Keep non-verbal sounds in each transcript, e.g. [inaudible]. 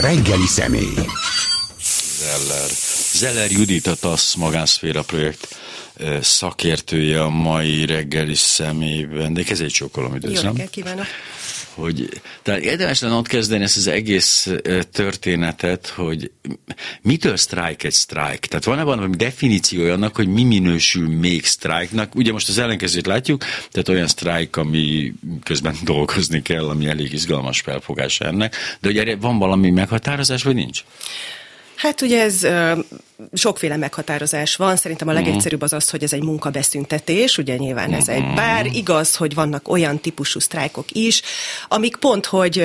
reggeli személy. Zeller. Zeller Judit, a TASZ magánszféra projekt szakértője a mai reggeli személyben, de ez egy csókolom, üdvözlöm. Jó kívánok! Hogy, tehát érdemes lenne ott kezdeni ezt az egész történetet, hogy mitől sztrájk egy sztrájk? Tehát van-e valami definíciója annak, hogy mi minősül még sztrájknak? Ugye most az ellenkezőt látjuk, tehát olyan sztrájk, ami közben [laughs] dolgozni kell, ami elég izgalmas felfogás ennek, de hogy van valami meghatározás, vagy nincs? Hát ugye ez sokféle meghatározás van. Szerintem a mhm. legegyszerűbb az az, hogy ez egy munkabeszüntetés, ugye nyilván ez egy, bár mhm. igaz, hogy vannak olyan típusú sztrájkok is, amik pont, hogy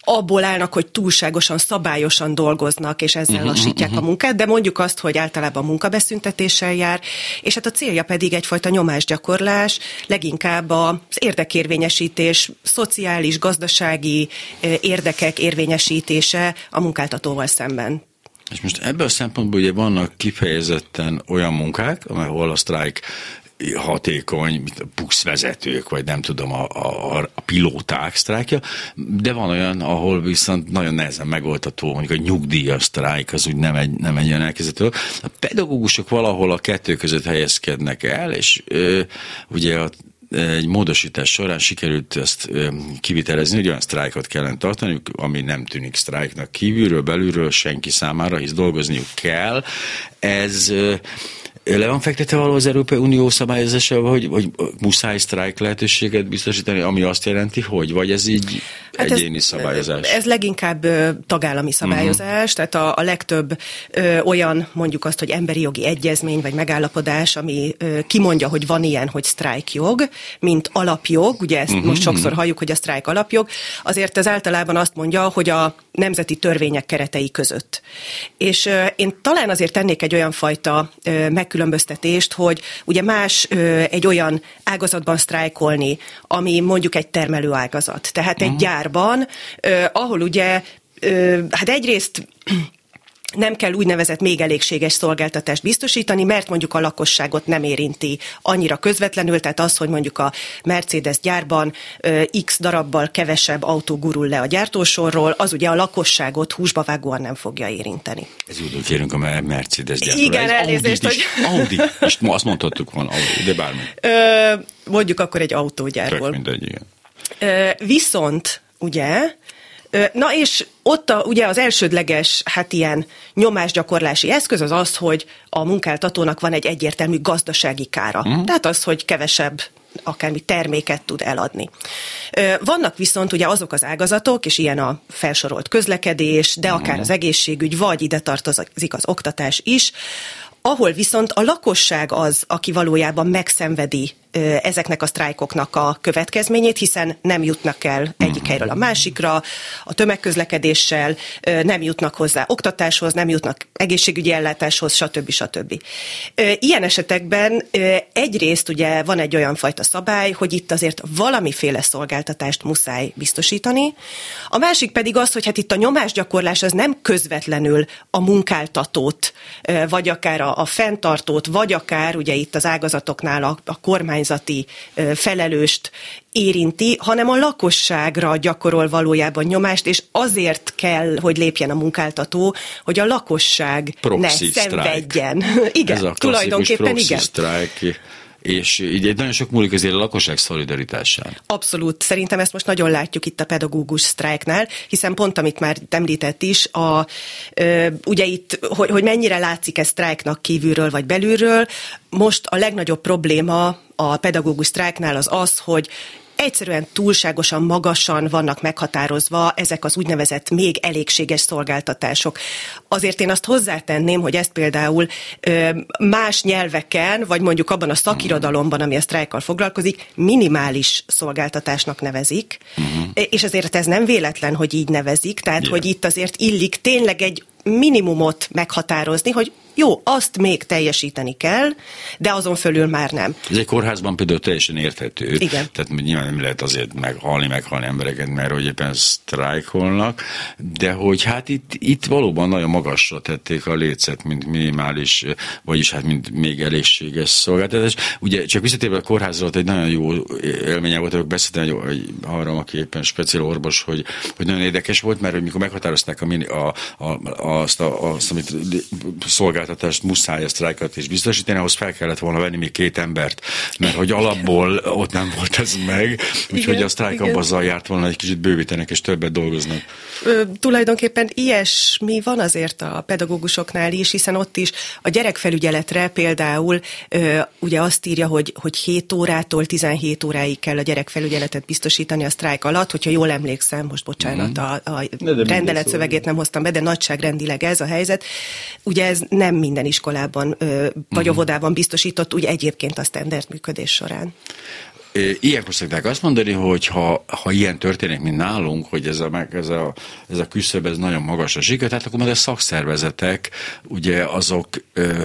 abból állnak, hogy túlságosan, szabályosan dolgoznak, és ezzel uh-huh, lassítják uh-huh. a munkát, de mondjuk azt, hogy általában munkabeszüntetéssel jár, és hát a célja pedig egyfajta nyomásgyakorlás, leginkább az érdekérvényesítés, szociális, gazdasági érdekek érvényesítése a munkáltatóval szemben. És most ebből a szempontból ugye vannak kifejezetten olyan munkák, ahol a sztrájk hatékony, buszvezetők, vagy nem tudom, a, a, a pilóták sztrájkja, de van olyan, ahol viszont nagyon nehezen megoldható, mondjuk a nyugdíjas sztrájk, az úgy nem egy, nem egy olyan elkezdető. A pedagógusok valahol a kettő között helyezkednek el, és ö, ugye a egy módosítás során sikerült ezt kivitelezni, hogy olyan sztrájkot kellene tartani, ami nem tűnik sztrájknak kívülről, belülről senki számára, hisz dolgozniuk kell. Ez le van fektetve való az Európai Unió szabályozásával, hogy, hogy muszáj sztrájk lehetőséget biztosítani, ami azt jelenti, hogy, vagy ez így hát egyéni ez, szabályozás? Ez leginkább tagállami szabályozás, uh-huh. tehát a, a legtöbb ö, olyan, mondjuk azt, hogy emberi jogi egyezmény vagy megállapodás, ami ö, kimondja, hogy van ilyen, hogy sztrájkjog, mint alapjog, ugye ezt uh-huh. most sokszor halljuk, hogy a sztrájk alapjog, azért ez általában azt mondja, hogy a nemzeti törvények keretei között. És én talán azért tennék egy olyan fajta megkülönböztetést, hogy ugye más egy olyan ágazatban sztrájkolni, ami mondjuk egy termelő ágazat, tehát uh-huh. egy gyár gyárban, ahol ugye, hát egyrészt nem kell úgynevezett még elégséges szolgáltatást biztosítani, mert mondjuk a lakosságot nem érinti annyira közvetlenül, tehát az, hogy mondjuk a Mercedes gyárban x darabbal kevesebb autó gurul le a gyártósorról, az ugye a lakosságot húsba vágóan nem fogja érinteni. Ez úgy kérünk a Mercedes gyártóra. Igen, elnézést, hogy... Audi, és ma azt mondhattuk volna Audi, de bármi. Ö, mondjuk akkor egy autógyárból. Tök mindegy, igen. Ö, viszont ugye? Na és ott a, ugye az elsődleges, hát ilyen nyomásgyakorlási eszköz az az, hogy a munkáltatónak van egy egyértelmű gazdasági kára. Uh-huh. Tehát az, hogy kevesebb akármi terméket tud eladni. Vannak viszont ugye azok az ágazatok, és ilyen a felsorolt közlekedés, de akár mhm. az egészségügy, vagy ide tartozik az oktatás is, ahol viszont a lakosság az, aki valójában megszenvedi ezeknek a sztrájkoknak a következményét, hiszen nem jutnak el egyik mhm. helyről a másikra, a tömegközlekedéssel, nem jutnak hozzá oktatáshoz, nem jutnak egészségügyi ellátáshoz, stb. stb. Ilyen esetekben egyrészt ugye van egy olyan fajta szabály, hogy itt azért valamiféle szolgáltatást muszáj biztosítani, a másik pedig az, hogy hát itt a nyomásgyakorlás az nem közvetlenül a munkáltatót, vagy akár a, a fenntartót, vagy akár ugye itt az ágazatoknál a, a kormány kormányzati felelőst érinti, hanem a lakosságra gyakorol valójában nyomást, és azért kell, hogy lépjen a munkáltató, hogy a lakosság proxy ne szenvedjen. [laughs] igen, Ez a tulajdonképpen igen. Strike és így nagyon sok múlik azért a lakosság szolidaritásán. Abszolút. Szerintem ezt most nagyon látjuk itt a pedagógus sztrájknál, hiszen pont amit már említett is, a, ö, ugye itt, hogy, hogy mennyire látszik ez sztrájknak kívülről vagy belülről, most a legnagyobb probléma a pedagógus sztrájknál az az, hogy egyszerűen túlságosan magasan vannak meghatározva ezek az úgynevezett még elégséges szolgáltatások. Azért én azt hozzátenném, hogy ezt például más nyelveken, vagy mondjuk abban a szakirodalomban, ami a sztrájkkal foglalkozik, minimális szolgáltatásnak nevezik, uh-huh. és azért ez nem véletlen, hogy így nevezik, tehát yeah. hogy itt azért illik tényleg egy minimumot meghatározni, hogy Jó, azt még teljesíteni kell, de azon fölül már nem. Ez egy kórházban például teljesen érthető. Igen. Tehát nyilván nem lehet azért meghalni, meghalni embereket, mert hogy éppen sztrájkolnak, de hogy hát itt, itt valóban nagyon magasra tették a lécet, mint minimális, vagyis hát mint még elégséges szolgáltatás. Ugye csak visszatérve a kórházra, egy nagyon jó élménye volt, hogy beszéltem hogy arra, aki éppen speciál orvos, hogy, hogy nagyon érdekes volt, mert hogy mikor meghatározták a, a, a, azt, a, azt, amit szolgáltatást muszáj a sztrájkat is biztosítani, ahhoz fel kellett volna venni még két embert, mert hogy alapból ott nem volt ez meg, úgyhogy a sztrájk abban azzal járt volna, egy kicsit bővítenek és többet dolgoznak. Ö, tulajdonképpen ilyesmi van azért a pedagógusoknál is, hiszen ott is a gyerekfelügyeletre például ö, ugye azt írja, hogy, hogy 7 órától 17 óráig kell a gyerekfelügyeletet biztosítani a sztrájk alatt, hogyha jól emlékszem, most bocsánat, mm-hmm. a, a rendelet szövegét nem hoztam be, de nagyságrendileg ez a helyzet. Ugye ez nem minden iskolában vagy mm-hmm. óvodában biztosított, úgy egyébként a standard működés során. Ilyenkor szokták azt mondani, hogy ha, ha ilyen történik, mint nálunk, hogy ez a, ez a, ez a küszöb, ez nagyon magas a zsiga, tehát akkor majd a szakszervezetek, ugye azok ö,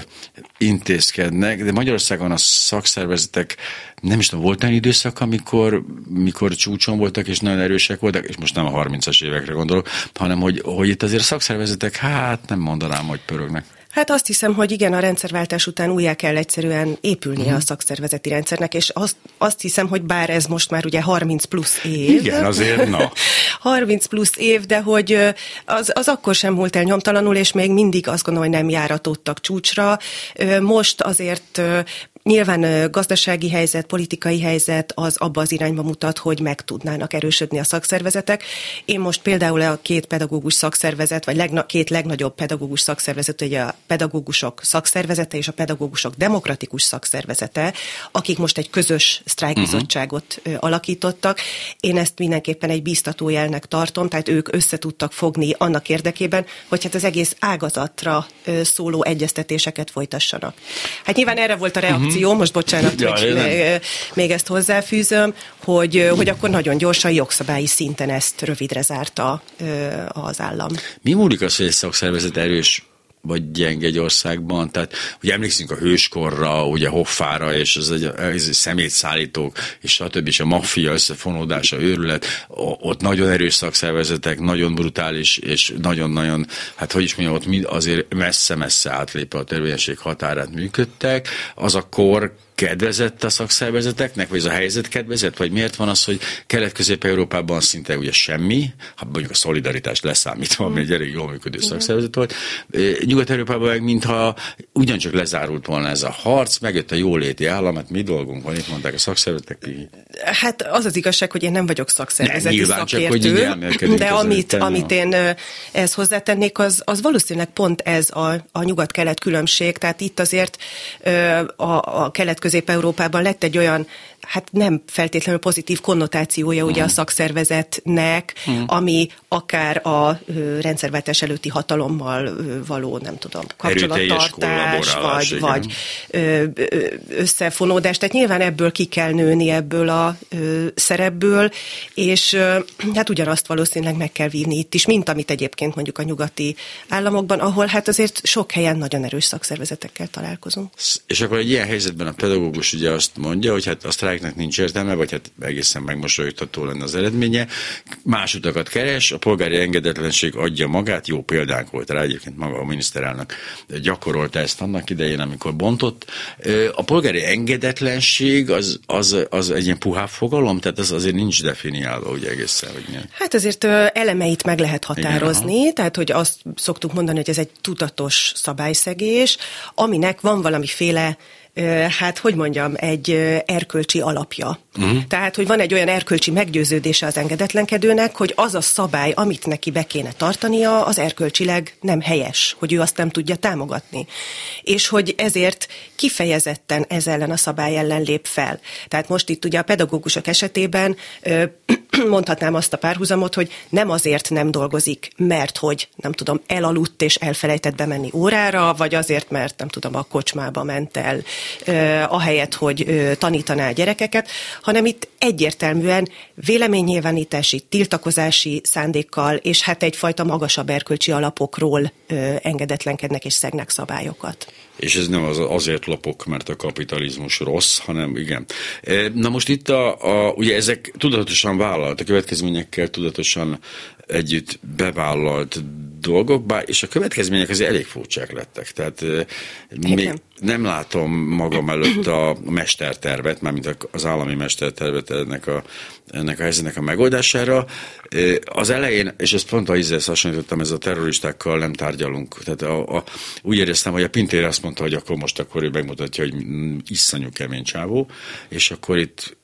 intézkednek, de Magyarországon a szakszervezetek nem is tudom, volt olyan időszak, amikor mikor csúcson voltak, és nagyon erősek voltak, és most nem a 30-as évekre gondolok, hanem hogy, hogy itt azért a szakszervezetek, hát nem mondanám, hogy pörögnek. Hát azt hiszem, hogy igen, a rendszerváltás után újjá kell egyszerűen épülnie uh-huh. a szakszervezeti rendszernek, és azt, azt hiszem, hogy bár ez most már ugye 30 plusz év. Igen, azért na. [laughs] 30 plusz év, de hogy az, az akkor sem múlt el nyomtalanul, és még mindig azt gondolom, hogy nem járatottak csúcsra. Most azért Nyilván gazdasági helyzet, politikai helyzet az abba az irányba mutat, hogy meg tudnának erősödni a szakszervezetek. Én most például a két pedagógus szakszervezet, vagy legna, két legnagyobb pedagógus szakszervezet, ugye a pedagógusok szakszervezete és a pedagógusok demokratikus szakszervezete, akik most egy közös sztrájkbizottságot uh-huh. alakítottak. Én ezt mindenképpen egy bíztató jelnek tartom, tehát ők össze tudtak fogni annak érdekében, hogy hát az egész ágazatra szóló egyeztetéseket folytassanak. Hát nyilván erre volt a reakció, opció, most bocsánat, ja, hogy még, még ezt hozzáfűzöm, hogy, hogy akkor nagyon gyorsan jogszabályi szinten ezt rövidre zárta az állam. Mi múlik az, hogy egy szakszervezet erős vagy gyenge egy országban. Tehát ugye emlékszünk a hőskorra, ugye Hoffára, és az egy, ez egy szemétszállítók, és stb. és a maffia összefonódása, őrület, ott nagyon erős szakszervezetek, nagyon brutális, és nagyon-nagyon, hát hogy is mondjam, ott azért messze-messze átlépve a törvényesség határát működtek. Az a kor kedvezett a szakszervezeteknek, vagy ez a helyzet kedvezett, vagy miért van az, hogy Kelet-Közép-Európában szinte ugye semmi, ha mondjuk a szolidaritás leszámítva, ami egy elég jól működő szakszervezet volt, Nyugat-Európában meg mintha ugyancsak lezárult volna ez a harc, megjött a jóléti állam, hát mi dolgunk van, itt mondták a szakszervezetek. Hát az az igazság, hogy én nem vagyok szakszervezeti nem, szakértő, csak, hogy de amit, amit én ezt hozzátennék, az, az valószínűleg pont ez a, a nyugat-kelet különbség, tehát itt azért a, a kelet Közép-Európában lett egy olyan hát nem feltétlenül pozitív konnotációja ugye a hmm. szakszervezetnek, mm. ami akár a rendszerváltás előtti hatalommal való, nem tudom, kapcsolattartás, vagy, vagy összefonódás. Tehát nyilván ebből ki kell nőni, ebből a szerepből, és hát ugyanazt valószínűleg meg kell vívni itt is, mint amit egyébként mondjuk a nyugati államokban, ahol hát azért sok helyen nagyon erős szakszervezetekkel találkozunk. És akkor egy ilyen helyzetben a pedagógus ugye azt mondja, hogy hát azt sztrájknak nincs értelme, vagy hát egészen megmosolyogtató lenne az eredménye. Más utakat keres, a polgári engedetlenség adja magát, jó példánk volt rá, egyébként maga a miniszterelnök gyakorolta ezt annak idején, amikor bontott. A polgári engedetlenség az, az, az egy ilyen puhább fogalom, tehát az azért nincs definiálva, ugye egészen, hogy milyen. Hát azért elemeit meg lehet határozni, Igen, tehát hogy azt szoktuk mondani, hogy ez egy tudatos szabályszegés, aminek van valamiféle hát hogy mondjam, egy erkölcsi alapja. Uh-huh. Tehát, hogy van egy olyan erkölcsi meggyőződése az engedetlenkedőnek, hogy az a szabály, amit neki be kéne tartania, az erkölcsileg nem helyes, hogy ő azt nem tudja támogatni. És hogy ezért kifejezetten ez ellen a szabály ellen lép fel. Tehát most itt ugye a pedagógusok esetében [clears throat] mondhatnám azt a párhuzamot, hogy nem azért nem dolgozik, mert hogy nem tudom, elaludt és elfelejtett bemenni órára, vagy azért, mert nem tudom, a kocsmába ment el ahelyett, hogy tanítaná a gyerekeket, hanem itt egyértelműen véleménynyilvánítási, tiltakozási szándékkal, és hát egyfajta magasabb erkölcsi alapokról engedetlenkednek és szegnek szabályokat. És ez nem az, azért lopok, mert a kapitalizmus rossz, hanem igen. Na most itt a, a ugye ezek tudatosan vállalt, a következményekkel tudatosan együtt bevállalt dolgok, bár, és a következmények azért elég furcsák lettek. Tehát még nem látom magam előtt a mestertervet, mármint az állami mestertervet ennek a, ennek a helyzetnek a megoldására. Az elején, és ezt pont a Izraelsz hasonlítottam, ez a terroristákkal nem tárgyalunk. Tehát a, a, úgy éreztem, hogy a Pintér azt mondta, hogy akkor most akkor ő megmutatja, hogy iszonyú kemény csávó, és akkor itt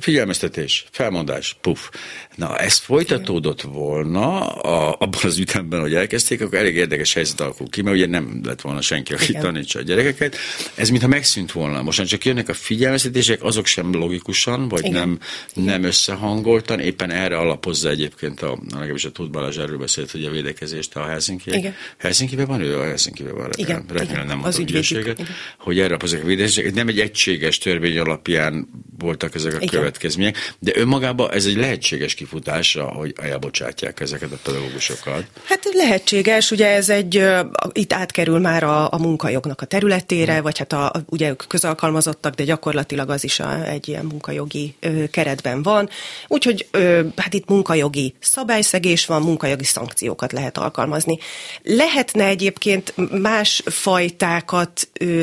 figyelmeztetés, felmondás, puf. Na, ez folytatódott volna a, abban az ütemben, hogy elkezdték, akkor elég érdekes helyzet alakul ki, mert ugye nem lett volna senki, aki Igen. tanítsa a gyerekeket. Ez mintha megszűnt volna. Most csak jönnek a figyelmeztetések, azok sem logikusan, vagy Igen. nem, nem összehangoltan. Éppen erre alapozza egyébként, a, legalábbis a Tud Balázs erről beszélt, hogy a védekezést a Helsinki. Igen. Helsinki-ben van ő? A Helsinki-ben van. Igen. Remélem nem az ügyvédséget. Hogy erre alapozzák a védekezést. Nem egy egységes törvény alapján voltak ezek a Igen. Következmények, de önmagában ez egy lehetséges kifutásra, hogy elbocsátják ezeket a pedagógusokat? Hát lehetséges, ugye ez egy, itt átkerül már a, a munkajognak a területére, hmm. vagy hát a, ugye ők közalkalmazottak, de gyakorlatilag az is a, egy ilyen munkajogi ö, keretben van. Úgyhogy ö, hát itt munkajogi szabályszegés van, munkajogi szankciókat lehet alkalmazni. Lehetne egyébként más fajtákat ö,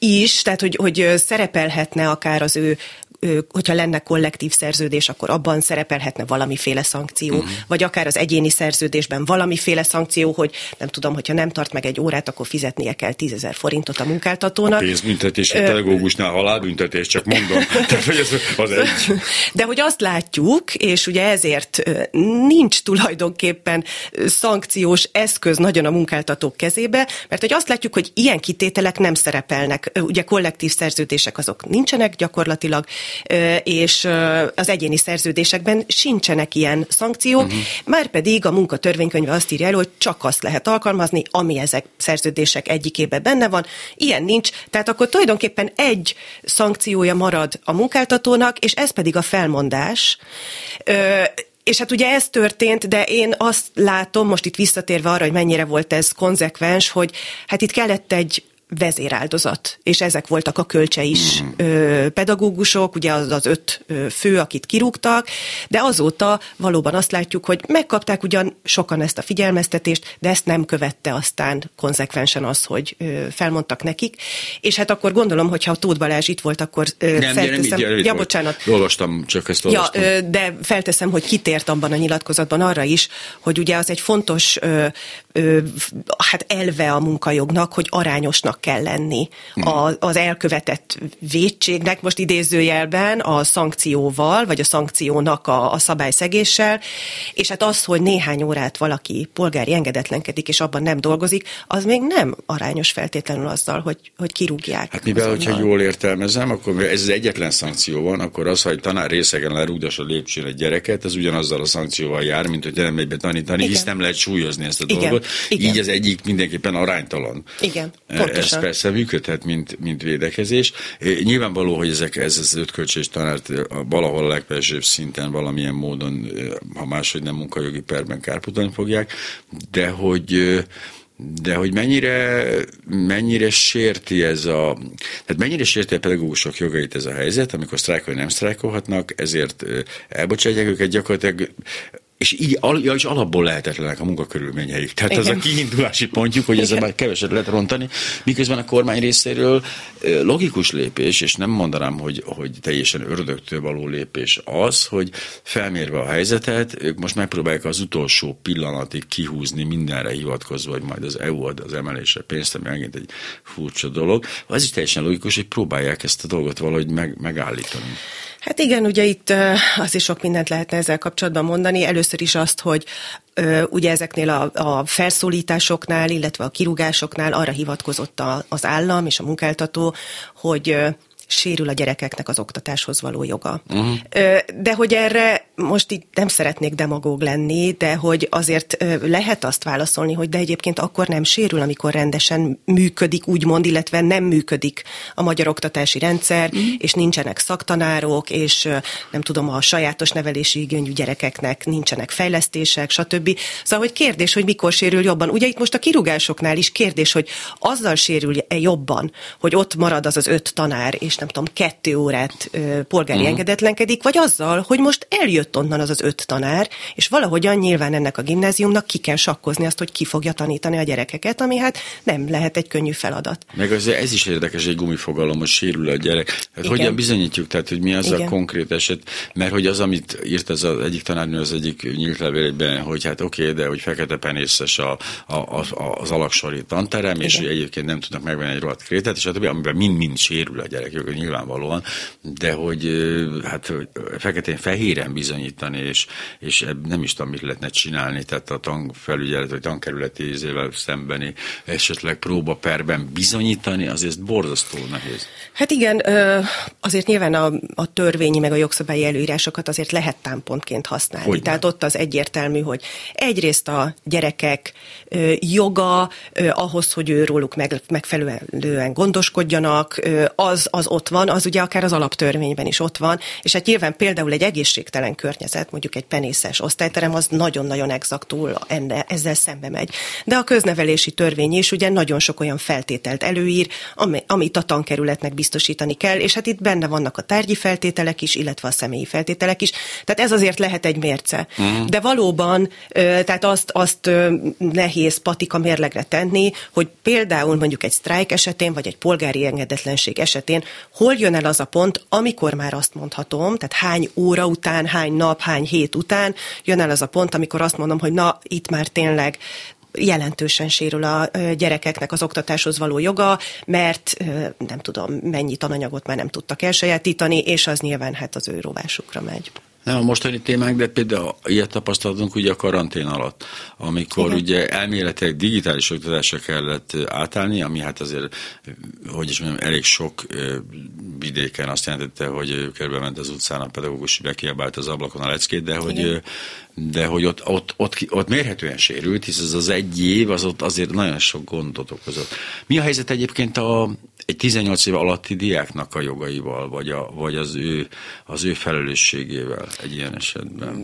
is, tehát hogy, hogy szerepelhetne akár az ő hogyha lenne kollektív szerződés, akkor abban szerepelhetne valamiféle szankció, uh-huh. vagy akár az egyéni szerződésben valamiféle szankció, hogy nem tudom, hogyha nem tart meg egy órát, akkor fizetnie kell 10 forintot a munkáltatónak. A pénzbüntetés, a pedagógusnál halálbüntetés, csak mondom. [laughs] Tehát, hogy ez az egy. De hogy azt látjuk, és ugye ezért nincs tulajdonképpen szankciós eszköz nagyon a munkáltatók kezébe, mert hogy azt látjuk, hogy ilyen kitételek nem szerepelnek. Ugye kollektív szerződések azok nincsenek gyakorlatilag, és az egyéni szerződésekben sincsenek ilyen szankciók, uh-huh. már pedig a munkatörvénykönyve azt írja elő, hogy csak azt lehet alkalmazni, ami ezek szerződések egyikében benne van. Ilyen nincs, tehát akkor tulajdonképpen egy szankciója marad a munkáltatónak, és ez pedig a felmondás. És hát ugye ez történt, de én azt látom, most itt visszatérve arra, hogy mennyire volt ez konzekvens, hogy hát itt kellett egy vezéráldozat, és ezek voltak a kölcse is mm. ö, pedagógusok, ugye az az öt ö, fő, akit kirúgtak, de azóta valóban azt látjuk, hogy megkapták ugyan sokan ezt a figyelmeztetést, de ezt nem követte aztán konzekvensen az, hogy ö, felmondtak nekik, és hát akkor gondolom, hogyha a Tóth Balázs itt volt, akkor ö, nem, felteszem, nem, így, ja, bocsánat. Olvastam, csak ezt olvastam. Ja, ö, de felteszem, hogy kitért abban a nyilatkozatban arra is, hogy ugye az egy fontos ö, ö, hát elve a munkajognak, hogy arányosnak kell lenni a, az elkövetett védségnek, most idézőjelben a szankcióval, vagy a szankciónak a, a szabályszegéssel, és hát az, hogy néhány órát valaki polgári engedetlenkedik, és abban nem dolgozik, az még nem arányos feltétlenül azzal, hogy, hogy kirúgják. Hát mivel, azonnal. hogyha jól értelmezem, akkor ez az egyetlen szankció van, akkor az, hogy tanár részegen lerúgdas a lépcsőn egy gyereket, ez ugyanazzal a szankcióval jár, mint hogy nem megy be tanítani, Igen. hisz nem lehet súlyozni ezt a Igen. dolgot. Igen. Így az egyik mindenképpen aránytalan. Igen, pontosan. Ez persze működhet, mint, mint védekezés. Nyilvánvaló, hogy ezek, ez az ötkölcsés tanárt valahol a legfelsőbb szinten valamilyen módon, ha máshogy nem munkajogi perben kárpótolni fogják, de hogy de hogy mennyire, mennyire sérti ez a, tehát mennyire sérti a pedagógusok jogait ez a helyzet, amikor sztrájkolni nem sztrájkolhatnak, ezért elbocsátják őket gyakorlatilag és így ja, és alapból lehetetlenek a munkakörülményeik. Tehát Igen. az a kiindulási pontjuk, hogy ezzel már keveset lehet rontani, miközben a kormány részéről logikus lépés, és nem mondanám, hogy, hogy teljesen ördögtől való lépés az, hogy felmérve a helyzetet, ők most megpróbálják az utolsó pillanatig kihúzni mindenre hivatkozva, hogy majd az EU ad az emelésre pénzt, ami megint egy furcsa dolog. Az is teljesen logikus, hogy próbálják ezt a dolgot valahogy meg, megállítani. Hát igen, ugye itt az is sok mindent lehetne ezzel kapcsolatban mondani. Először is azt, hogy ugye ezeknél a, a felszólításoknál, illetve a kirúgásoknál arra hivatkozott a, az állam és a munkáltató, hogy sérül a gyerekeknek az oktatáshoz való joga. Uh-huh. De hogy erre most így nem szeretnék demagóg lenni, de hogy azért lehet azt válaszolni, hogy de egyébként akkor nem sérül, amikor rendesen működik, úgymond, illetve nem működik a magyar oktatási rendszer, mm. és nincsenek szaktanárok, és nem tudom, a sajátos nevelési igényű gyerekeknek nincsenek fejlesztések, stb. Szóval, hogy kérdés, hogy mikor sérül jobban. Ugye itt most a kirúgásoknál is kérdés, hogy azzal sérül-e jobban, hogy ott marad az az öt tanár, és nem tudom, kettő órát polgári mm. engedetlenkedik, vagy azzal, hogy most eljött onnan az az öt tanár, és valahogyan nyilván ennek a gimnáziumnak ki kell sakkozni azt, hogy ki fogja tanítani a gyerekeket, ami hát nem lehet egy könnyű feladat. Meg az, ez is érdekes egy gumifogalom, hogy sérül a gyerek. Hát hogyan bizonyítjuk, tehát hogy mi az Igen. a konkrét eset, mert hogy az, amit írt ez az egyik tanárnő az egyik nyílt levélben, hogy hát oké, okay, de hogy fekete penészes a, a, a, az alaksori tanterem, Igen. és egyébként nem tudnak megvenni egy rohadt krétet, és a amiben mind-mind sérül a gyerek, nyilvánvalóan, de hogy hát feketén-fehéren bizonyítani, és, és nem is tudom, mit lehetne csinálni, tehát a tanfelügyelet vagy tankerületi ízével szembeni esetleg próbaperben bizonyítani, azért borzasztó nehéz. Hát igen, azért nyilván a, a törvényi meg a jogszabályi előírásokat azért lehet támpontként használni. Hogy Tehát ott az egyértelmű, hogy egyrészt a gyerekek joga ahhoz, hogy ő róluk meg, megfelelően gondoskodjanak, az, az ott van, az ugye akár az alaptörvényben is ott van, és hát nyilván például egy egészségtelen környezet, mondjuk egy penészes osztályterem, az nagyon-nagyon exaktul enne, ezzel szembe megy. De a köznevelési törvény is ugye nagyon sok olyan feltételt előír, amit a tankerületnek biztosítani kell, és hát itt benne vannak a tárgyi feltételek is, illetve a személyi feltételek is. Tehát ez azért lehet egy mérce. Uh-huh. De valóban, tehát azt, azt nehéz patika mérlegre tenni, hogy például mondjuk egy sztrájk esetén, vagy egy polgári engedetlenség esetén hol jön el az a pont, amikor már azt mondhatom, tehát hány óra után, hány nap, hány hét után jön el az a pont, amikor azt mondom, hogy na, itt már tényleg jelentősen sérül a gyerekeknek az oktatáshoz való joga, mert nem tudom, mennyi tananyagot már nem tudtak elsajátítani, és az nyilván hát az ő rovásukra megy. Nem a mostani témánk, de például ilyet tapasztaltunk ugye a karantén alatt, amikor Igen. ugye elméletileg digitális oktatásra kellett átállni, ami hát azért, hogy is mondjam, elég sok vidéken azt jelentette, hogy körbe az utcán a pedagógus, bekiabált az ablakon a leckét, de hogy, de hogy ott, ott, ott, ott, mérhetően sérült, hisz az az egy év az ott azért nagyon sok gondot okozott. Mi a helyzet egyébként a, egy 18 év alatti diáknak a jogaival, vagy, a, vagy az, ő, az ő felelősségével egy ilyen esetben?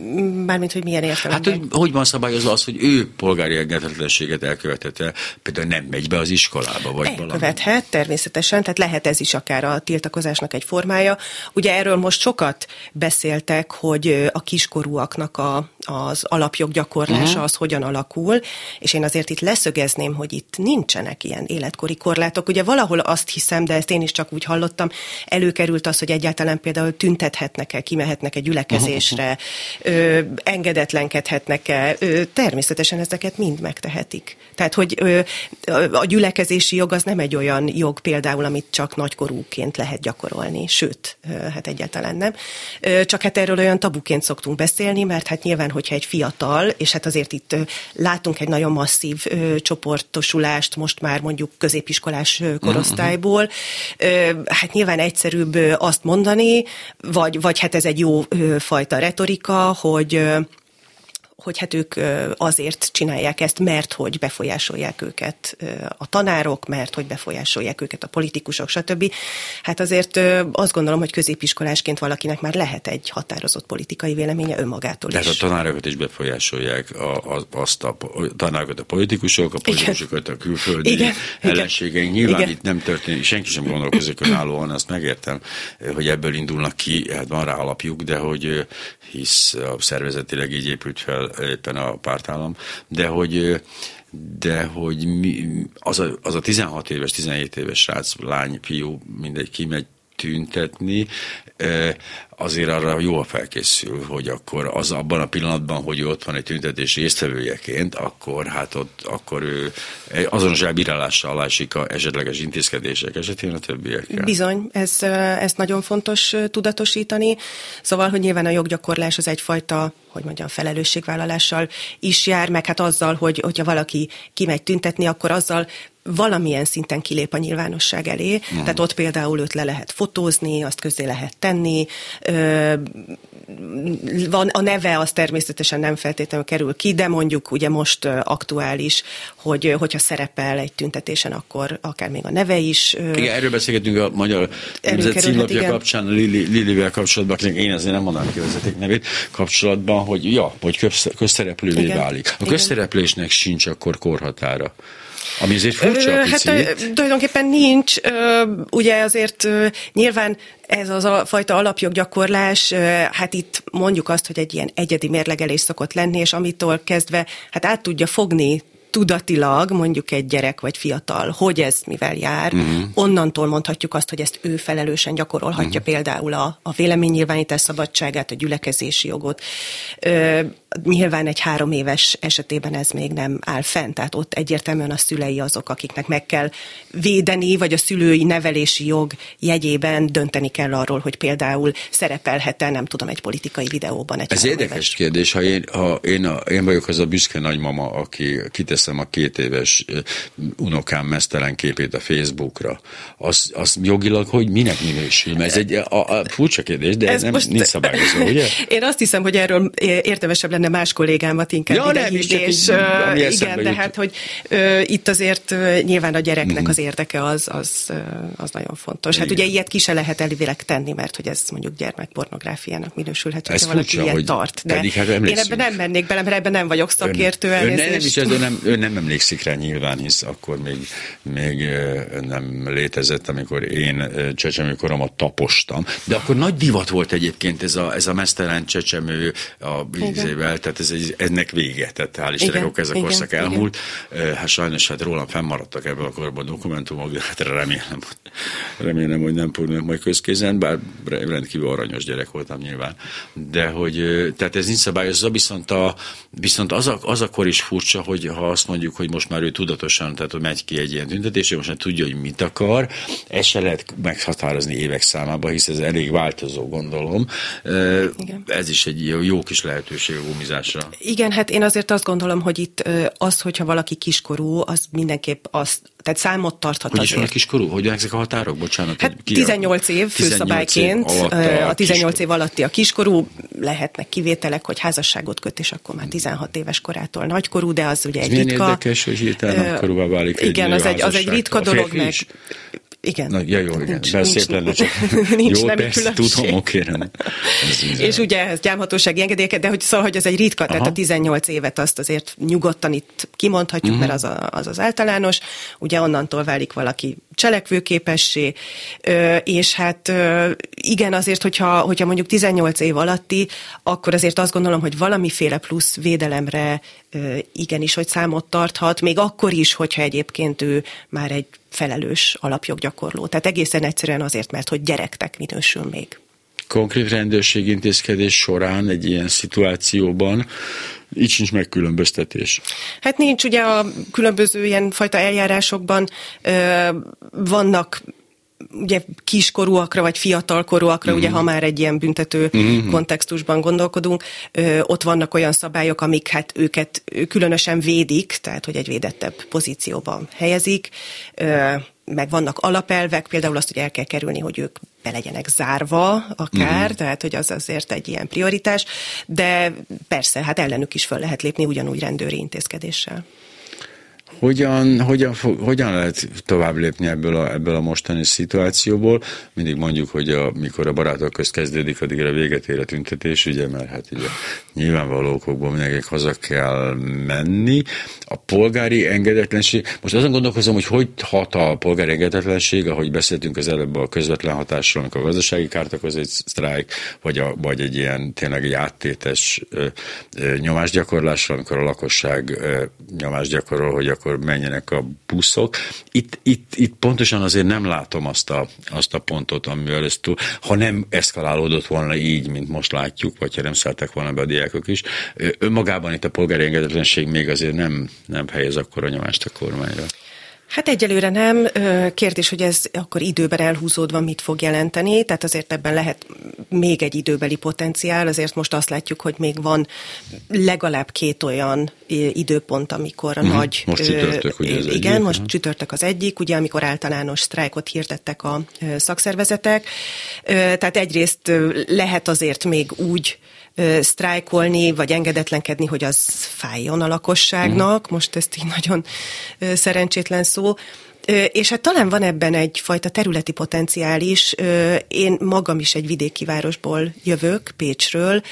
Mármint, hogy milyen értelemben? Hát, hogy, hogy van szabályozva az, hogy ő polgári engedhetetlenséget elkövetette, például nem megy be az iskolába, vagy Elkövethet, valami. természetesen, tehát lehet ez is akár a tiltakozásnak egy formája. Ugye erről most sokat beszéltek, hogy a kiskorúaknak a, az alapjoggyakorlása uh-huh. az hogyan alakul, és én azért itt leszögezném, hogy itt nincsenek ilyen életkori korlátok. Ugye valahol azt hiszem, de ezt én is csak úgy hallottam, előkerült az, hogy egyáltalán például tüntethetnek-e, kimehetnek-e gyülekezésre, ö, engedetlenkedhetnek-e. Ö, természetesen ezeket mind megtehetik. Tehát, hogy ö, a gyülekezési jog az nem egy olyan jog például, amit csak nagykorúként lehet gyakorolni, sőt, ö, hát egyáltalán nem. Ö, csak hát erről olyan tabuként szoktunk beszélni, mert hát nyilván, hogyha egy fiatal, és hát azért itt ö, látunk egy nagyon masszív ö, csoportosulást most már mondjuk középiskolás korosztály, osztályból. Hát nyilván egyszerűbb azt mondani, vagy, vagy hát ez egy jó fajta retorika, hogy hogy hát ők azért csinálják ezt, mert hogy befolyásolják őket a tanárok, mert hogy befolyásolják őket a politikusok, stb. Hát azért azt gondolom, hogy középiskolásként valakinek már lehet egy határozott politikai véleménye önmagától is. Tehát a tanárokat is befolyásolják a, a, azt a, a tanárokat a politikusok, a politikusokat Igen. a külföldi Igen. ellenségeink. Nyilván Igen. itt nem történik, senki sem gondolkozik önállóan, azt megértem, hogy ebből indulnak ki, hát van rá alapjuk, de hogy hisz a szervezetileg így épült fel éppen a pártállam, de hogy de hogy mi, az, a, az a 16 éves, 17 éves srác, lány, fiú, mindegy kimegy tüntetni, azért arra jól felkészül, hogy akkor az abban a pillanatban, hogy ott van egy tüntetés résztvevőjeként, akkor hát ott akkor ő azonos elbírálással alá esik a esetleges intézkedések esetén a többiekkel. Bizony, ez, ez nagyon fontos tudatosítani. Szóval, hogy nyilván a joggyakorlás az egyfajta hogy mondjam, felelősségvállalással is jár, meg hát azzal, hogy hogyha valaki kimegy tüntetni, akkor azzal valamilyen szinten kilép a nyilvánosság elé, uh-huh. tehát ott például őt le lehet fotózni, azt közé lehet tenni, van, a neve az természetesen nem feltétlenül kerül ki, de mondjuk ugye most aktuális, hogy hogyha szerepel egy tüntetésen, akkor akár még a neve is. Igen, erről beszélgetünk a Magyar Nemzet címlapja kapcsán, Lili, Lilivel kapcsolatban, én azért nem mondanám ki vezeték nevét, kapcsolatban, hogy ja, hogy közszereplővé Igen. válik. A közszereplésnek sincs akkor korhatára. Ami azért furcsa Ö, Hát tulajdonképpen nincs. Ugye azért nyilván ez az a fajta alapjoggyakorlás, hát itt mondjuk azt, hogy egy ilyen egyedi mérlegelés szokott lenni, és amitől kezdve hát át tudja fogni tudatilag mondjuk egy gyerek vagy fiatal, hogy ez mivel jár, uh-huh. onnantól mondhatjuk azt, hogy ezt ő felelősen gyakorolhatja uh-huh. például a, a véleménynyilvánítás szabadságát, a gyülekezési jogot. Ö, nyilván egy három éves esetében ez még nem áll fent, tehát ott egyértelműen a szülei azok, akiknek meg kell védeni, vagy a szülői nevelési jog jegyében dönteni kell arról, hogy például szerepelhet-e, nem tudom, egy politikai videóban. Egy ez érdekes éves. kérdés, ha én, ha én, a, én vagyok az a büszke nagymama, aki kiteszem a két éves unokám mesztelen képét a Facebookra, az, az jogilag hogy minek minősül? Ez egy a, a, furcsa kérdés, de ez nem, most... nincs szabályozva, ugye? [laughs] Én azt hiszem, hogy erről értemesebb lenne más kollégámat inkább ja, ide hívni, és uh, igen, de hát, hogy uh, itt azért uh, nyilván a gyereknek mm. az érdeke az, az, uh, az nagyon fontos. Hát igen. ugye ilyet ki se lehet elvileg tenni, mert hogy ez mondjuk gyermekpornográfiának minősülhet, hogyha valaki furcsa, ilyet tart. De hát én ebben nem mennék bele, mert ebben nem vagyok szakértő. Ön, ön nem, is, ez, nem, ön nem emlékszik rá nyilván, hisz akkor még, még nem létezett, amikor én csecsemőkoromat tapostam. De akkor nagy divat volt egyébként ez a, ez a mesztelen csecsemő a vízével, tehát ez egy, ennek vége, tehát hál' Istennek, ez a korszak igen, elmúlt. Igen. Hát sajnos hát rólam fennmaradtak ebből a korban dokumentumok, de hát remélem, remélem, hogy nem fognak majd közkézen, bár rendkívül aranyos gyerek voltam nyilván. De hogy, tehát ez nincs szabályozva, viszont, a, viszont az, a, az akkor is furcsa, hogy ha azt mondjuk, hogy most már ő tudatosan, tehát hogy megy ki egy ilyen tüntetés, most már tudja, hogy mit akar, ezt se lehet meghatározni évek számába, hisz ez elég változó, gondolom. Igen. Ez is egy jó kis lehetőség gumizásra. Igen, hát én azért azt gondolom, hogy itt az, hogyha valaki kiskorú, az mindenképp azt, tehát számot tarthat hogy azért. Hogy kiskorú? Hogy ezek a határok? Bocsánat. Hát 18 év főszabályként, 18 év a 18 év alatti a kiskorú, lehetnek kivételek, hogy házasságot köt, és akkor már 16 éves korától nagykorú, de az ugye Ez egy ritka. érdekes, hogy hirtelen nagykorúvá válik Igen, az egy, az egy ritka dolog, meg igen. Na, ja, jó, igen. Nincs, nincs, szép lenne, csak [laughs] nincs jó, persze, tudom, oké. És ugye ez gyámhatósági engedélyeket, de hogy szóval, hogy ez egy ritka, Aha. tehát a 18 évet azt azért nyugodtan itt kimondhatjuk, uh-huh. mert az, a, az az általános. Ugye onnantól válik valaki cselekvőképessé, és hát igen, azért, hogyha, hogyha mondjuk 18 év alatti, akkor azért azt gondolom, hogy valamiféle plusz védelemre igenis, hogy számot tarthat, még akkor is, hogyha egyébként ő már egy felelős alapjoggyakorló. Tehát egészen egyszerűen azért, mert hogy gyerektek minősül még. Konkrét rendőrségi intézkedés során egy ilyen szituációban így sincs megkülönböztetés. Hát nincs, ugye a különböző ilyen fajta eljárásokban ö, vannak ugye kiskorúakra vagy fiatalkorúakra, mm. ugye ha már egy ilyen büntető mm. kontextusban gondolkodunk, ö, ott vannak olyan szabályok, amik hát őket különösen védik, tehát hogy egy védettebb pozícióban helyezik, ö, meg vannak alapelvek, például azt, hogy el kell kerülni, hogy ők be legyenek zárva akár, mm. tehát hogy az azért egy ilyen prioritás, de persze, hát ellenük is föl lehet lépni ugyanúgy rendőri intézkedéssel. Hogyan, hogyan, hogyan lehet tovább lépni ebből a, ebből a mostani szituációból? Mindig mondjuk, hogy a, mikor a barátok közt kezdődik, addigra véget ér a tüntetés, ugye, mert hát ugye nyilvánvaló okokból mindenkinek haza kell menni. A polgári engedetlenség, most azon gondolkozom, hogy hogy hat a polgári engedetlenség, ahogy beszéltünk az előbb a közvetlen hatásról, amikor a gazdasági kárt okoz egy sztrájk, vagy, a, vagy egy ilyen tényleg egy áttétes ö, ö, nyomásgyakorlásról, amikor a lakosság ö, nyomást hogy akkor akkor menjenek a buszok. Itt, itt, itt pontosan azért nem látom azt a, azt a pontot, amivel ez túl, ha nem eszkalálódott volna így, mint most látjuk, vagy ha nem szálltak volna be a diákok is, önmagában itt a polgári engedetlenség még azért nem, nem helyez akkor a nyomást a kormányra. Hát egyelőre nem. Kérdés, hogy ez akkor időben elhúzódva mit fog jelenteni, tehát azért ebben lehet még egy időbeli potenciál, azért most azt látjuk, hogy még van legalább két olyan időpont, amikor a uh-huh. nagy... Most csütörtök, ugye az Igen, egyik, most uh-huh. csütörtök az egyik, ugye amikor általános sztrájkot hirdettek a szakszervezetek. Tehát egyrészt lehet azért még úgy sztrájkolni, vagy engedetlenkedni, hogy az fájjon a lakosságnak. Uh-huh. Most ezt így nagyon szerencsétlen szó. És hát talán van ebben egyfajta területi potenciál is. Én magam is egy vidéki városból jövök, Pécsről,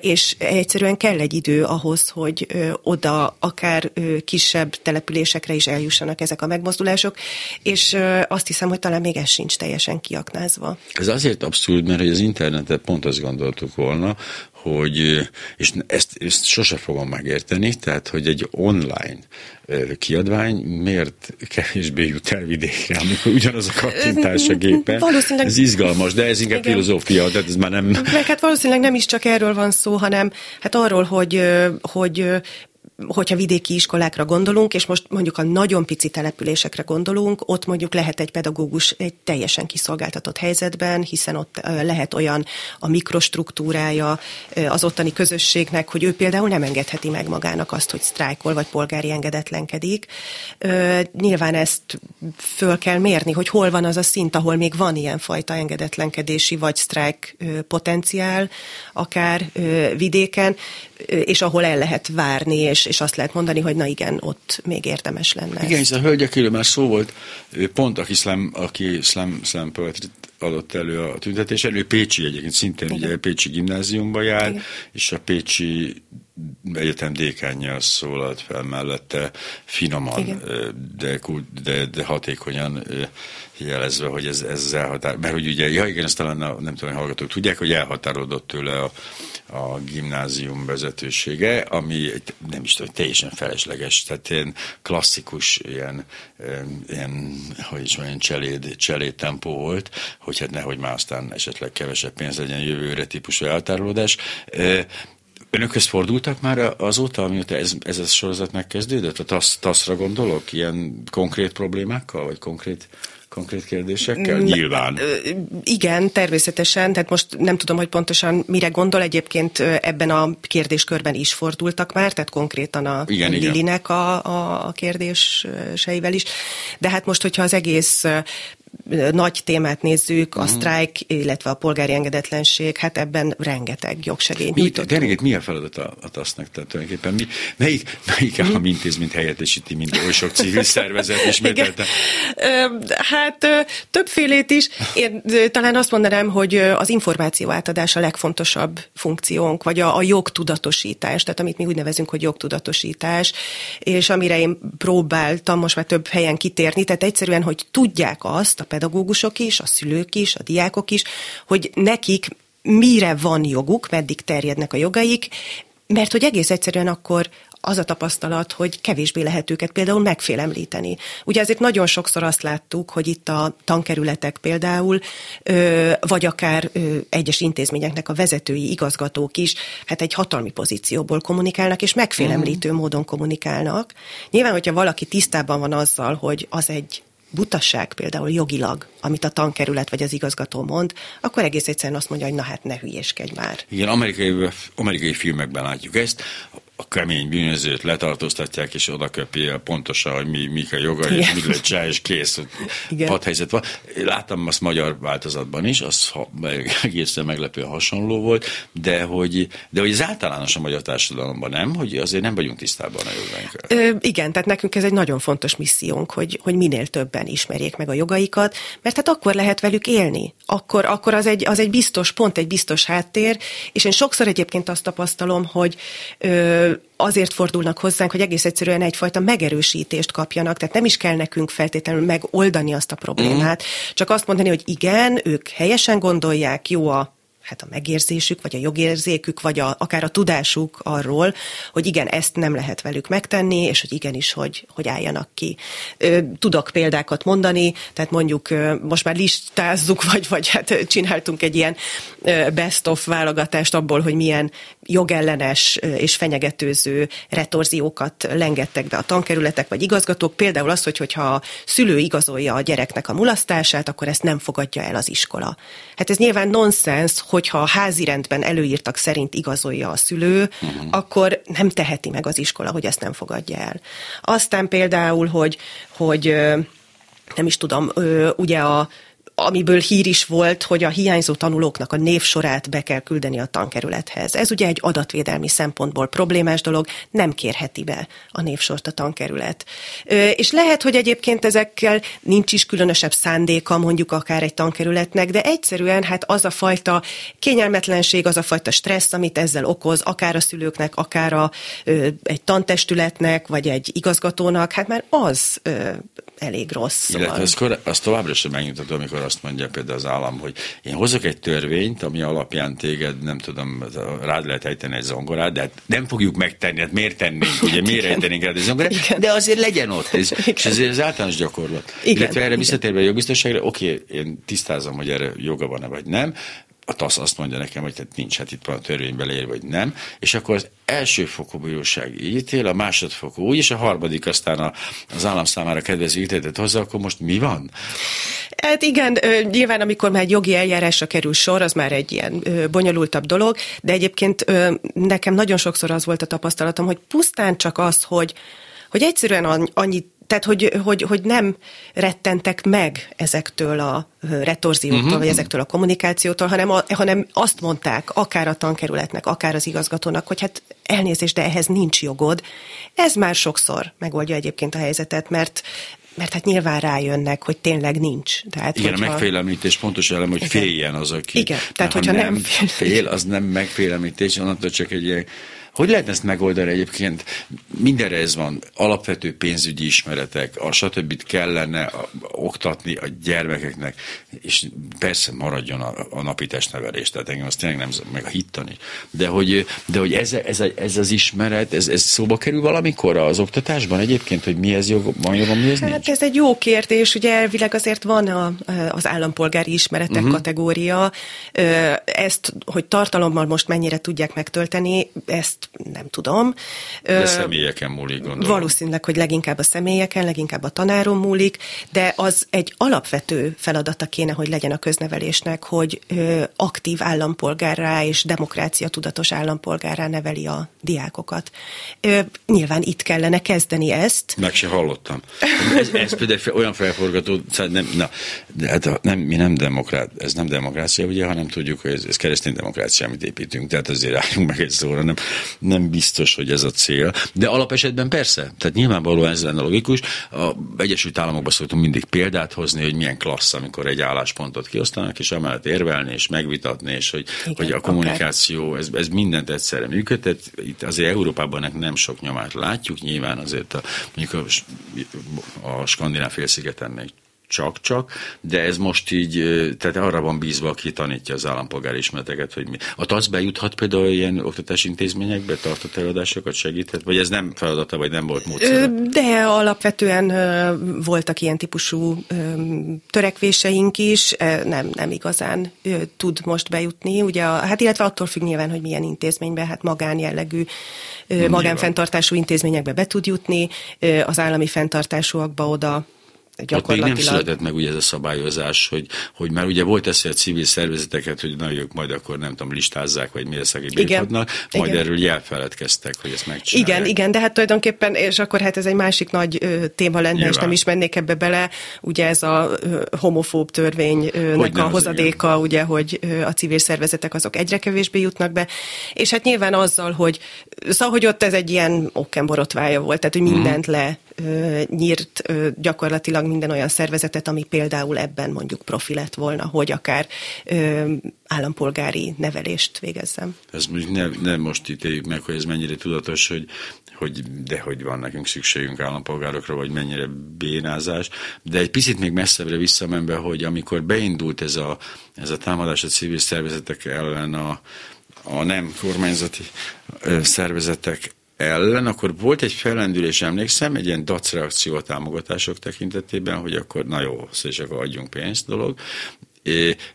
és egyszerűen kell egy idő ahhoz, hogy oda akár kisebb településekre is eljussanak ezek a megmozdulások, és azt hiszem, hogy talán még ez sincs teljesen kiaknázva. Ez azért abszurd, mert az internetet pont azt gondoltuk volna, hogy, és ezt, ezt sose fogom megérteni, tehát, hogy egy online kiadvány miért kevésbé jut el vidékre, amikor ugyanaz a kattintás a gépen. Valószínűleg... Ez izgalmas, de ez inkább Igen. filozófia, tehát ez már nem... Meg hát valószínűleg nem is csak erről van szó, hanem hát arról, hogy, hogy hogyha vidéki iskolákra gondolunk, és most mondjuk a nagyon pici településekre gondolunk, ott mondjuk lehet egy pedagógus egy teljesen kiszolgáltatott helyzetben, hiszen ott lehet olyan a mikrostruktúrája az ottani közösségnek, hogy ő például nem engedheti meg magának azt, hogy sztrájkol, vagy polgári engedetlenkedik. Nyilván ezt föl kell mérni, hogy hol van az a szint, ahol még van ilyenfajta engedetlenkedési vagy sztrájk potenciál, akár vidéken, és ahol el lehet várni, és, és azt lehet mondani, hogy na igen, ott még érdemes lenne. Igen, hiszen a hölgyekről már szó volt, pont aki slam, aki slam poetry adott elő a tüntetésen, ő Pécsi egyébként szintén igen. ugye Pécsi gimnáziumba jár, igen. és a Pécsi egyetem dékánja szólalt fel mellette finoman, de, de, de hatékonyan jelezve, hogy ez, ez elhatár, mert hogy ugye, ja igen, ezt talán a, nem tudom, hogy hallgatók tudják, hogy elhatárodott tőle a, a gimnázium vezetősége, ami nem is tudom, teljesen felesleges, tehát ilyen klasszikus, ilyen, ilyen hogy is mondjam, cseléd, cseléd tempó volt, hogy hát nehogy már aztán esetleg kevesebb pénz legyen jövőre típusú eltárolódás. Önökhöz fordultak már azóta, amióta ez, ez a sorozat megkezdődött? A TASZ, TASZ-ra gondolok? Ilyen konkrét problémákkal, vagy konkrét konkrét kérdésekkel? Nyilván. Igen, természetesen, tehát most nem tudom, hogy pontosan mire gondol, egyébként ebben a kérdéskörben is fordultak már, tehát konkrétan a igen, Lilinek igen. A, a, a kérdéseivel is, de hát most, hogyha az egész nagy témát nézzük, a uh-huh. sztrájk, illetve a polgári engedetlenség, hát ebben rengeteg jogsegélyt mi, Gergét, mi a feladat a, a TASZ-nak? Tehát tulajdonképpen mi, melyik, melyik állam intézményt helyettesíti, mint oly sok civil [laughs] szervezet ismételte? Hát többfélét is. Én talán azt mondanám, hogy az információ átadás a legfontosabb funkciónk, vagy a, a jogtudatosítás, tehát amit mi úgy nevezünk, hogy jogtudatosítás, és amire én próbáltam most már több helyen kitérni, tehát egyszerűen, hogy tudják azt, a pedagógusok is, a szülők is, a diákok is, hogy nekik mire van joguk, meddig terjednek a jogaik, mert hogy egész egyszerűen akkor az a tapasztalat, hogy kevésbé lehet őket például megfélemlíteni. Ugye ezért nagyon sokszor azt láttuk, hogy itt a tankerületek például, vagy akár egyes intézményeknek a vezetői, igazgatók is, hát egy hatalmi pozícióból kommunikálnak, és megfélemlítő mm. módon kommunikálnak. Nyilván, hogyha valaki tisztában van azzal, hogy az egy butaság például jogilag, amit a tankerület vagy az igazgató mond, akkor egész egyszerűen azt mondja, hogy na hát ne hülyéskedj már. Igen, amerikai, amerikai filmekben látjuk ezt a kemény bűnözőt letartóztatják, és oda köpi pontosan, hogy mi, mik a jogai, és mit lehet csinálni, és kész. Igen. Padhelyzet van. Láttam azt magyar változatban is, az ha, egészen meglepően hasonló volt, de hogy, de hogy ez általános a magyar társadalomban nem, hogy azért nem vagyunk tisztában a jogainkkal. igen, tehát nekünk ez egy nagyon fontos missziónk, hogy, hogy minél többen ismerjék meg a jogaikat, mert hát akkor lehet velük élni. Akkor, akkor az, egy, az egy biztos pont, egy biztos háttér, és én sokszor egyébként azt tapasztalom, hogy ö, azért fordulnak hozzánk, hogy egész egyszerűen egyfajta megerősítést kapjanak, tehát nem is kell nekünk feltétlenül megoldani azt a problémát, mm. csak azt mondani, hogy igen, ők helyesen gondolják, jó a hát a megérzésük, vagy a jogérzékük, vagy a, akár a tudásuk arról, hogy igen, ezt nem lehet velük megtenni, és hogy igenis, hogy, hogy álljanak ki. Tudok példákat mondani, tehát mondjuk most már listázzuk, [laughs] vagy, vagy hát csináltunk egy ilyen best of válogatást abból, hogy milyen jogellenes és fenyegetőző retorziókat lengettek be a tankerületek vagy igazgatók. Például az, hogy hogyha a szülő igazolja a gyereknek a mulasztását, akkor ezt nem fogadja el az iskola. Hát ez nyilván nonsens, hogyha a házi rendben előírtak szerint igazolja a szülő, uh-huh. akkor nem teheti meg az iskola, hogy ezt nem fogadja el. Aztán például, hogy, hogy nem is tudom, ugye a amiből hír is volt, hogy a hiányzó tanulóknak a névsorát be kell küldeni a tankerülethez. Ez ugye egy adatvédelmi szempontból problémás dolog, nem kérheti be a névsort a tankerület. És lehet, hogy egyébként ezekkel nincs is különösebb szándéka mondjuk akár egy tankerületnek, de egyszerűen hát az a fajta kényelmetlenség, az a fajta stressz, amit ezzel okoz, akár a szülőknek, akár a, egy tantestületnek, vagy egy igazgatónak, hát már az elég rossz. Illetve szóval. az, kor, az továbbra sem megnyugtató, amikor azt mondja például az állam, hogy én hozok egy törvényt, ami alapján téged, nem tudom, rád lehet ejteni egy zongorát, de hát nem fogjuk megtenni, hát miért tennénk, ugye miért ejtenénk rád egy zongorát, Igen. de azért legyen ott, ez, és ezért az általános gyakorlat. Igen. Illetve erre visszatérve a jogbiztonságra, oké, én tisztázom, hogy erre joga van-e vagy nem, a TASZ azt mondja nekem, hogy tehát nincs, hát itt van a törvényben leírva, vagy nem, és akkor az elsőfokú bíróság így ítél, a másodfokú úgy, és a harmadik aztán a, az állam számára kedvező ítéletet hozza, akkor most mi van? Hát igen, nyilván amikor már egy jogi eljárásra kerül sor, az már egy ilyen bonyolultabb dolog, de egyébként nekem nagyon sokszor az volt a tapasztalatom, hogy pusztán csak az, hogy hogy egyszerűen annyit tehát, hogy, hogy, hogy nem rettentek meg ezektől a retorzióktól, uh-huh. vagy ezektől a kommunikációtól, hanem, a, hanem azt mondták, akár a tankerületnek, akár az igazgatónak, hogy hát elnézést, de ehhez nincs jogod. Ez már sokszor megoldja egyébként a helyzetet, mert mert hát nyilván rájönnek, hogy tényleg nincs. Tehát, Igen, hogyha... a megfélemlítés pontos elem, hogy Igen. féljen az, aki... Igen, tehát hogyha nem, nem fél, az nem megfélemlítés, onnantól csak egy ilyen hogy lehet ezt megoldani egyébként? Mindenre ez van. Alapvető pénzügyi ismeretek, a stb. kellene oktatni a gyermekeknek, és persze maradjon a, a napi testnevelés, tehát engem azt tényleg nem, meg a hittani. De hogy, de hogy ez, ez, ez, az ismeret, ez, ez szóba kerül valamikor az oktatásban egyébként, hogy mi ez jog, van jogom, mi ez hát nincs? ez egy jó kérdés, ugye elvileg azért van a, az állampolgári ismeretek uh-huh. kategória. Ezt, hogy tartalommal most mennyire tudják megtölteni, ezt nem tudom. De személyeken múlik, gondolom. Valószínűleg, hogy leginkább a személyeken, leginkább a tanáron múlik, de az egy alapvető feladata kéne, hogy legyen a köznevelésnek, hogy aktív állampolgárrá és demokrácia tudatos állampolgárrá neveli a diákokat. Nyilván itt kellene kezdeni ezt. Meg se hallottam. Ez, ez például olyan felforgató, szóval nem, na, de hát nem, mi nem demokrát, ez nem demokrácia, ugye, hanem tudjuk, hogy ez, ez keresztény demokrácia, amit építünk, tehát azért álljunk meg egy szóra, nem, nem biztos, hogy ez a cél. De alapesetben persze, tehát nyilvánvalóan ez lenne logikus. A Egyesült Államokban szoktunk mindig példát hozni, hogy milyen klassz, amikor egy álláspontot kiosztanak, és amellett érvelni, és megvitatni, és hogy, Igen, hogy a kommunikáció, ez, ez mindent egyszerre működtet. Itt azért Európában nem sok nyomát látjuk, nyilván azért a, mondjuk a, a skandináv félszigeten még csak-csak, de ez most így, tehát arra van bízva, aki tanítja az állampolgári ismereteket, hogy mi. A TASZ bejuthat például ilyen oktatási intézményekbe, tartott előadásokat segíthet, vagy ez nem feladata, vagy nem volt módszer? De alapvetően voltak ilyen típusú törekvéseink is, nem, nem igazán tud most bejutni, ugye, hát illetve attól függ nyilván, hogy milyen intézménybe, hát magánjellegű, magánfenntartású intézményekbe be tud jutni, az állami fenntartásúakba oda Ott még nem született meg ugye ez a szabályozás, hogy, hogy már ugye volt ez, hogy a civil szervezeteket, hogy na ők majd akkor nem tudom, listázzák, vagy mire szegébírhatnak, majd igen. erről jelfeledkeztek, hogy ezt megcsinálják. Igen, igen, de hát tulajdonképpen, és akkor hát ez egy másik nagy ö, téma lenne, Nyilván. és nem is mennék ebbe bele, ugye ez a ö, homofób törvénynek a hozadéka, igen. ugye, hogy a civil szervezetek azok egyre kevésbé jutnak be, és hát nyilván azzal, hogy szóval, hogy ott ez egy ilyen okkenborotvája volt, tehát hogy mindent mm. le nyírt gyakorlatilag minden olyan szervezetet, ami például ebben mondjuk profi lett volna, hogy akár állampolgári nevelést végezzem. Ez nem, nem most ítéljük meg, hogy ez mennyire tudatos, hogy, hogy de hogy van nekünk szükségünk állampolgárokra, vagy mennyire bénázás, de egy picit még messzebbre visszamenve, hogy amikor beindult ez a, ez a támadás a civil szervezetek ellen a, a nem kormányzati szervezetek ellen, akkor volt egy fellendülés, emlékszem, egy ilyen dac reakció a támogatások tekintetében, hogy akkor na jó, és akkor adjunk pénzt dolog,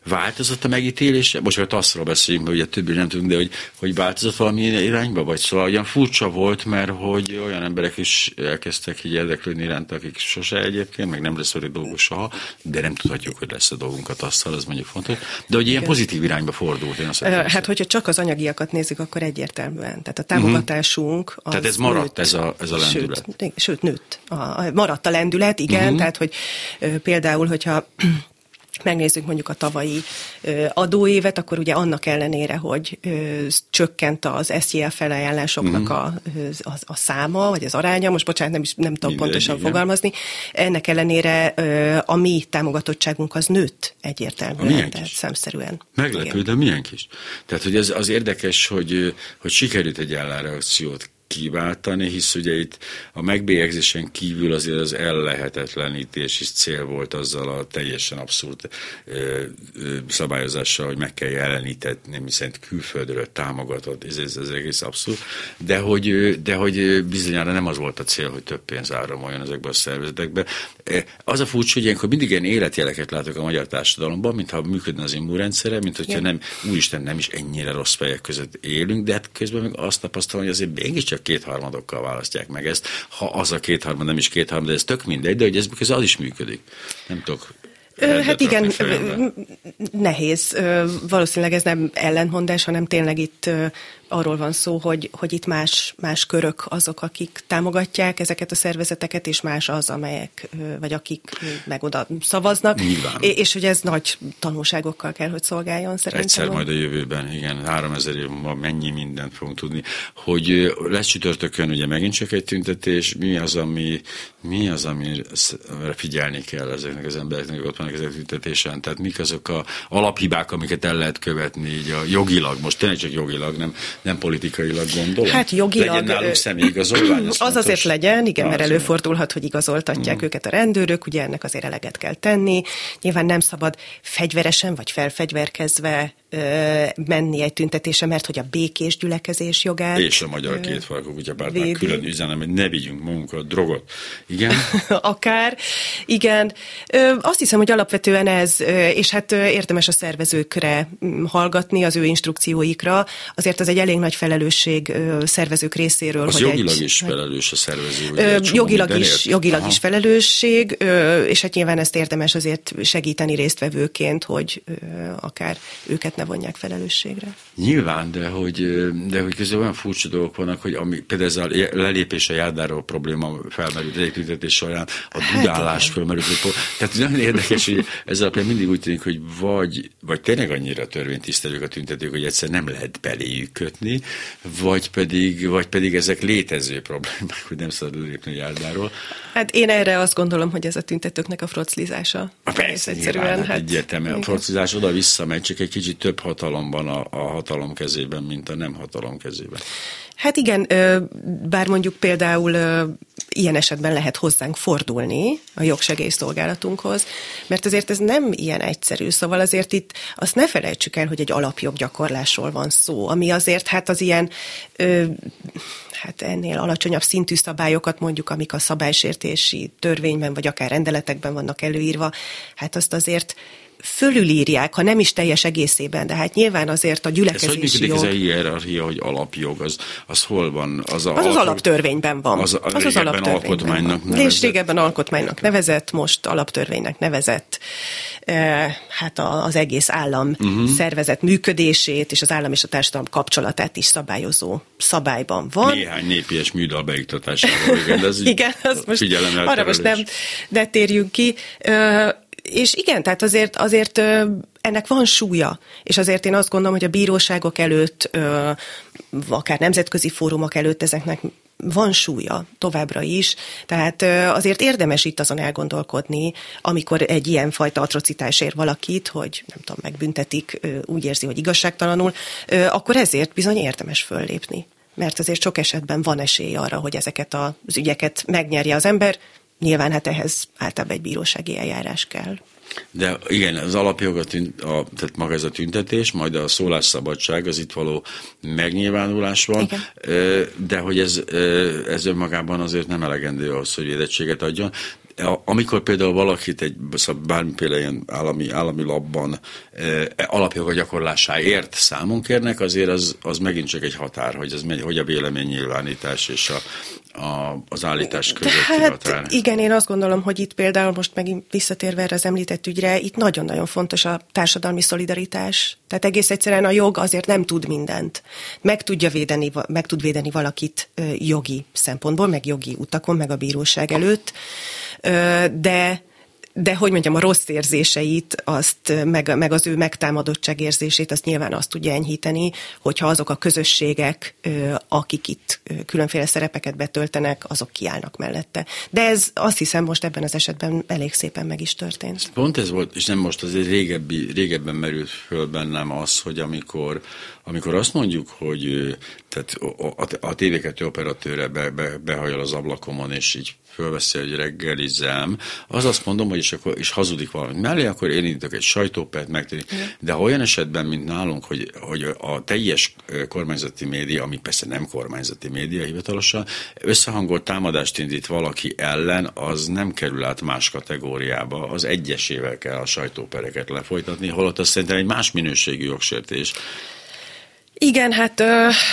változott a megítélése? Most már azt beszéljünk, hogy ugye többi nem tudunk, de hogy, hogy változott valami irányba, vagy szóval olyan furcsa volt, mert hogy olyan emberek is elkezdtek így érdeklődni iránt, akik sose egyébként, meg nem lesz velük dolguk soha, de nem tudhatjuk, hogy lesz a dolgunkat azzal, ez mondjuk fontos. De hogy ilyen pozitív irányba fordult. Én azt hát, hogyha csak az anyagiakat nézzük, akkor egyértelműen. Tehát a támogatásunk. Az Tehát ez maradt nőtt, ez a, ez a lendület. Sőt, sőt nőtt. A, a, maradt a lendület, igen. Uh-huh. Tehát, hogy például, hogyha megnézzük mondjuk a tavalyi adóévet, akkor ugye annak ellenére, hogy csökkent az SZIL felajánlásoknak a, a, a száma, vagy az aránya, most bocsánat, nem, is, nem tudom Minden, pontosan igen. fogalmazni, ennek ellenére a mi támogatottságunk az nőtt egyértelműen, tehát szemszerűen. Meglepő, de milyen kis. Tehát, hogy ez az érdekes, hogy, hogy sikerült egy ellenreakciót kiváltani, hisz ugye itt a megbélyegzésen kívül azért az ellehetetlenítés is cél volt azzal a teljesen abszurd ö, ö, szabályozással, hogy meg kell jelenítetni, szerint külföldről támogatott, ez, ez, ez egész abszurd, de hogy, de hogy bizonyára nem az volt a cél, hogy több pénz áramoljon ezekbe a szervezetekbe. Az a furcsa, hogy ilyenkor mindig ilyen életjeleket látok a magyar társadalomban, mintha működne az immunrendszere, mint hogyha nem, úristen, nem is ennyire rossz fejek között élünk, de hát közben meg azt tapasztalom, hogy azért mégiscsak csak kétharmadokkal választják meg ezt. Ha az a kétharmad nem is kétharmad, de ez tök mindegy, de hogy ez az, az is működik. Nem tudok Hát igen, nehéz. Valószínűleg ez nem ellentmondás, hanem tényleg itt arról van szó, hogy, hogy itt más, más körök azok, akik támogatják ezeket a szervezeteket, és más az, amelyek, vagy akik meg oda szavaznak. Nyilván. És hogy ez nagy tanulságokkal kell, hogy szolgáljon szerintem. Egyszer majd a jövőben, igen, 3000 év múlva mennyi mindent fogunk tudni. Hogy lesz csütörtökön ugye megint csak egy tüntetés, mi az, ami, mi az, amire figyelni kell ezeknek az embereknek, hogy ott vannak ezek a tüntetésen, tehát mik azok a alaphibák, amiket el lehet követni így a jogilag, most tényleg csak jogilag, nem nem politikailag gondolom. Hát jogilag. Legyen nálunk személyigazolvány. [clears throat] Az, az azért legyen, igen, mert előfordulhat, hogy igazoltatják mm. őket a rendőrök, ugye ennek azért eleget kell tenni. Nyilván nem szabad fegyveresen vagy felfegyverkezve ö, menni egy tüntetése, mert hogy a békés gyülekezés jogát. És a magyar kétfarkú kutyapártnak külön üzenem, hogy ne vigyünk magunkat drogot. Igen? [laughs] Akár. Igen. Ö, azt hiszem, hogy alapvetően ez, és hát érdemes a szervezőkre hallgatni, az ő instrukcióikra. Azért az egy elég nagy felelősség szervezők részéről. Az hogy jogilag egy, is felelős a szervező. Ugye, jogilag is, jogilag is felelősség, és hát nyilván ezt érdemes azért segíteni résztvevőként, hogy akár őket ne vonják felelősségre. Nyilván, de hogy, de hogy közben olyan furcsa dolgok vannak, hogy ami, például ez a lelépés a járdáról probléma felmerült egy tüntetés során, a hát dudálás hát, felmerült. Tehát nagyon érdekes, hogy ez alapján mindig úgy tűnik, hogy vagy, vagy tényleg annyira törvénytisztelők a tüntetők, hogy egyszer nem lehet beléjük kötni, vagy pedig, vagy pedig ezek létező problémák, hogy nem szabad lépni a járdáról. Hát én erre azt gondolom, hogy ez a tüntetőknek a froclizása. Persze, egyszerűen. Nyilván, hát egyértelmű. A froclizás oda-vissza megy, csak egy kicsit több hatalomban a, a hatalom kezében, mint a nem hatalom kezében. Hát igen, bár mondjuk például ilyen esetben lehet hozzánk fordulni a jogsegélyszolgálatunkhoz, mert azért ez nem ilyen egyszerű, szóval azért itt azt ne felejtsük el, hogy egy alapjoggyakorlásról van szó, ami azért hát az ilyen hát ennél alacsonyabb szintű szabályokat mondjuk, amik a szabálysértési törvényben, vagy akár rendeletekben vannak előírva, hát azt azért fölülírják, ha nem is teljes egészében, de hát nyilván azért a gyülekezési ez hogy jog... ez a hierarchia, hogy alapjog, az, az hol van? Az a az, az alaptörvényben van. Az, az, az alaptörvényben alkotmánynak van. nevezett. És régebben alkotmánynak nevezett, most alaptörvénynek nevezett. Hát az egész állam uh-huh. szervezet működését és az állam és a társadalom kapcsolatát is szabályozó szabályban van. Néhány népies műdal beiktatásával. Igen, ez [laughs] igen, az most arra most nem, de térjünk ki és igen, tehát azért, azért ennek van súlya, és azért én azt gondolom, hogy a bíróságok előtt, akár nemzetközi fórumok előtt ezeknek van súlya továbbra is, tehát azért érdemes itt azon elgondolkodni, amikor egy ilyen fajta atrocitás ér valakit, hogy nem tudom, megbüntetik, úgy érzi, hogy igazságtalanul, akkor ezért bizony érdemes föllépni. Mert azért sok esetben van esély arra, hogy ezeket az ügyeket megnyerje az ember, Nyilván hát ehhez általában egy bírósági eljárás kell. De igen, az alapjog, a tünt, a, tehát maga ez a tüntetés, majd a szólásszabadság, az itt való megnyilvánulás van, igen. de hogy ez, ez önmagában azért nem elegendő ahhoz, hogy védettséget adjon. Amikor például valakit egy szóval bármiféle ilyen állami, állami labban e, alapjoga gyakorlásáért számon kérnek, azért az, az megint csak egy határ, hogy, az, hogy a véleménynyilvánítás és a, a, az állítás közötti hát, határ. Igen, én azt gondolom, hogy itt például most megint visszatérve erre az említett ügyre, itt nagyon-nagyon fontos a társadalmi szolidaritás. Tehát egész egyszerűen a jog azért nem tud mindent. Meg tudja védeni, meg tud védeni valakit jogi szempontból, meg jogi utakon, meg a bíróság előtt, de de hogy mondjam, a rossz érzéseit, azt, meg, meg az ő megtámadottság érzését, azt nyilván azt tudja enyhíteni, hogyha azok a közösségek, akik itt különféle szerepeket betöltenek, azok kiállnak mellette. De ez azt hiszem most ebben az esetben elég szépen meg is történt. Pont ez volt, és nem most, az egy régebbi, régebben merült föl bennem az, hogy amikor, amikor azt mondjuk, hogy tehát a, a, a TV2 operatőre be, be, behajol az ablakomon, és így fölveszi, hogy reggelizem, az azt mondom, hogy is, akkor, is hazudik valamit mellé, akkor én indítok egy sajtópert, megtűnik. De ha olyan esetben, mint nálunk, hogy, hogy a teljes kormányzati média, ami persze nem kormányzati média hivatalosan, összehangolt támadást indít valaki ellen, az nem kerül át más kategóriába, az egyesével kell a sajtópereket lefolytatni, holott azt szerintem egy más minőségű jogsértés. Igen, hát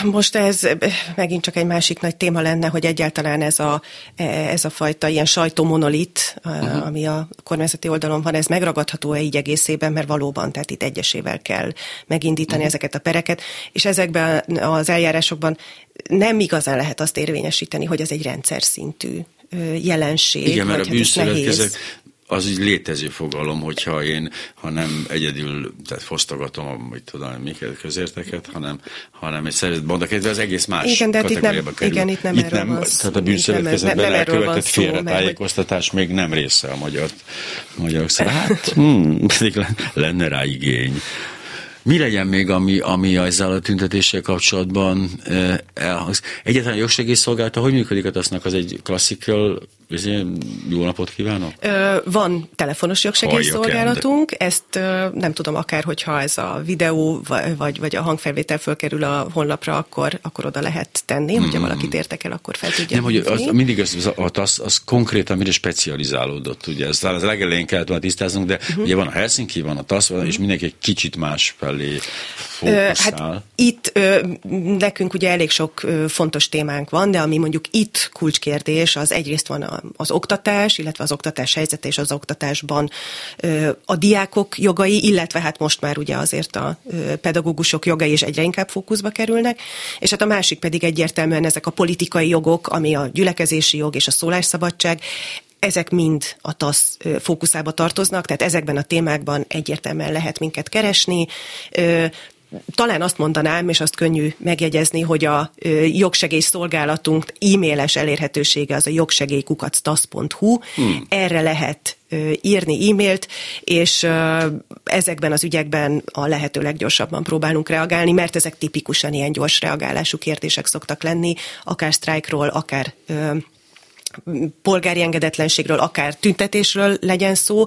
most ez megint csak egy másik nagy téma lenne, hogy egyáltalán ez a, e, ez a fajta ilyen sajtómonolit, uh-huh. ami a kormányzati oldalon van, ez megragadható-e így egészében, mert valóban, tehát itt egyesével kell megindítani uh-huh. ezeket a pereket, és ezekben az eljárásokban nem igazán lehet azt érvényesíteni, hogy ez egy rendszer szintű jelenség. Igen, mert a hát bűnszövetkezet az így létező fogalom, hogyha én, ha nem egyedül, tehát fosztogatom, hogy tudom, miket közérteket, hanem, hanem egy szervezet de az egész más igen, de itt nem, kerül. Igen, itt nem, itt nem van Tehát a bűnszövetkezetben elkövetett félretájékoztatás még nem része a magyar, magyarok számára. Hát, hmm, pedig lenne rá igény. Mi legyen még, ami, ami ezzel a tüntetéssel kapcsolatban eh, elhangz? Egyáltalán a jogsegélyszolgálata, hogy működik a TASZ-nak? Az egy klasszikkal jó napot kívánok! Ö, van telefonos jogsegélyszolgálatunk, ezt ö, nem tudom, akár hogyha ez a videó vagy, vagy a hangfelvétel fölkerül a honlapra, akkor, akkor oda lehet tenni, mm. hogyha valakit értek el, akkor fel tudja Nem, hogy az, mindig az, az, az, az konkrétan mire specializálódott, ugye, ezt az legelején kellett volna tisztáznunk, de uh-huh. ugye van a Helsinki, van a TASZ, uh-huh. és mindenki egy kicsit más felé fókuszál. Hát itt ö, nekünk ugye elég sok ö, fontos témánk van, de ami mondjuk itt kulcskérdés, az egyrészt van a az oktatás, illetve az oktatás helyzete és az oktatásban a diákok jogai, illetve hát most már ugye azért a pedagógusok jogai is egyre inkább fókuszba kerülnek, és hát a másik pedig egyértelműen ezek a politikai jogok, ami a gyülekezési jog és a szólásszabadság, ezek mind a TASZ fókuszába tartoznak, tehát ezekben a témákban egyértelműen lehet minket keresni talán azt mondanám, és azt könnyű megjegyezni, hogy a jogsegély szolgálatunk e-mailes elérhetősége az a jogsegélykukac.tasz.hu. Hmm. Erre lehet írni e-mailt, és ezekben az ügyekben a lehető leggyorsabban próbálunk reagálni, mert ezek tipikusan ilyen gyors reagálású kérdések szoktak lenni, akár sztrájkról, akár polgári engedetlenségről, akár tüntetésről legyen szó,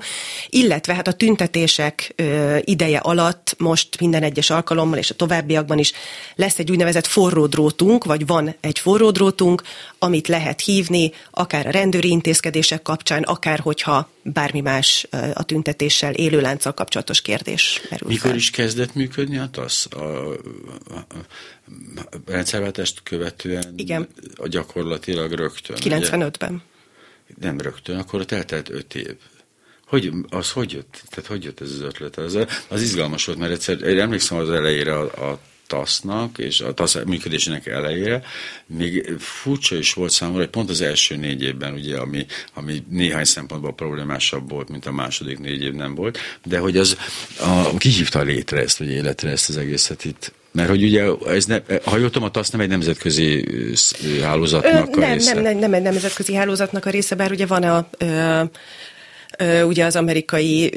illetve hát a tüntetések ideje alatt most minden egyes alkalommal és a továbbiakban is lesz egy úgynevezett forró drótunk, vagy van egy forró drótunk, amit lehet hívni, akár a rendőri intézkedések kapcsán, akár hogyha bármi más a tüntetéssel, élő lánccal kapcsolatos kérdés merül Mikor fel. is kezdett működni a TASZ? A, a, a rendszerváltást követően Igen. a gyakorlatilag rögtön. 95-ben. Nem rögtön, akkor ott eltelt öt év. Hogy, az hogy jött? Tehát hogy jött ez az ötlet? Az, az izgalmas volt, mert egyszer, én emlékszem az elejére a, a TASZ-nak és a TASZ működésének elejére, még furcsa is volt számomra, hogy pont az első négy évben, ugye, ami, ami néhány szempontból problémásabb volt, mint a második négy év nem volt, de hogy az, a, ki hívta létre ezt, vagy életre ezt az egészet itt? Mert hogy ugye, ez ne, ha jól tudom, a TASZ nem egy nemzetközi hálózatnak Ö, a része. Nem, nem, nem egy nemzetközi hálózatnak a része, bár ugye van a, a ugye az amerikai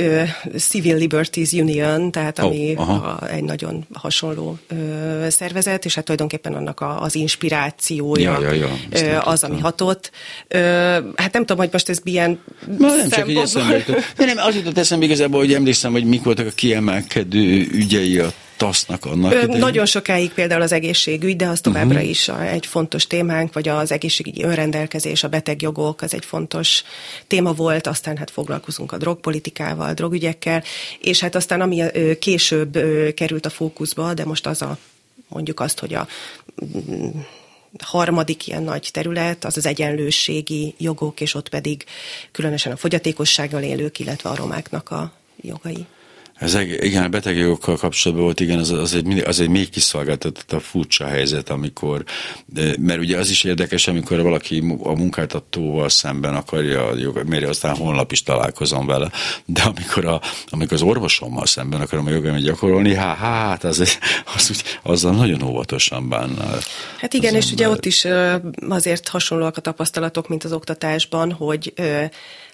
Civil Liberties Union, tehát ami oh, a, egy nagyon hasonló szervezet, és hát tulajdonképpen annak a, az inspirációja ja, ja, ja, az, ami hatott. Hát nem tudom, hogy most ez milyen Na, nem csak így eszembe jutott. Nem, az jutott eszembe igazából, hogy emlékszem, hogy mik voltak a kiemelkedő ügyei a TASZ-nak annak Ö, Nagyon sokáig például az egészségügy, de az továbbra uh-huh. is egy fontos témánk, vagy az egészségügyi önrendelkezés, a betegjogok, az egy fontos téma volt, aztán hát foglalkozunk a drogpolitikával, drogügyekkel, és hát aztán ami később került a fókuszba, de most az a mondjuk azt, hogy a mm, harmadik ilyen nagy terület az az egyenlőségi jogok, és ott pedig különösen a fogyatékossággal élők, illetve a romáknak a jogai. Ez igen, a betegjogokkal kapcsolatban volt, igen, az, az, egy, az egy még kiszolgáltatott a furcsa helyzet, amikor, mert ugye az is érdekes, amikor valaki a munkáltatóval szemben akarja mert aztán holnap is találkozom vele, de amikor, a, amikor az orvosommal szemben akarom a jogaimat gyakorolni, hát, hát az, az úgy, azzal nagyon óvatosan bánnál. Hát igen, és ember. ugye ott is azért hasonlóak a tapasztalatok, mint az oktatásban, hogy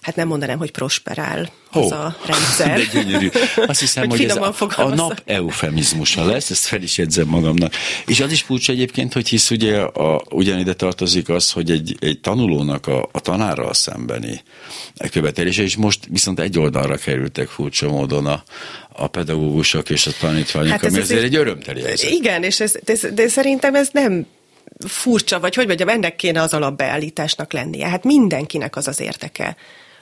hát nem mondanám, hogy prosperál az oh, a rendszer. De gyönyörű. Azt hiszem, hogy, hogy ez a, a nap eufemizmusa lesz, ezt fel is jegyzem magamnak. És az is furcsa egyébként, hogy hisz ugye a, ugyanide tartozik az, hogy egy, egy tanulónak a, a tanárral szembeni követelése, és most viszont egy oldalra kerültek furcsa módon a, a pedagógusok és a tanítványok, hát ez ami azért egy örömteli helyzet. Igen, és ez, de, de szerintem ez nem furcsa, vagy hogy mondjam, ennek kéne az alapbeállításnak lennie. Hát mindenkinek az az érteke,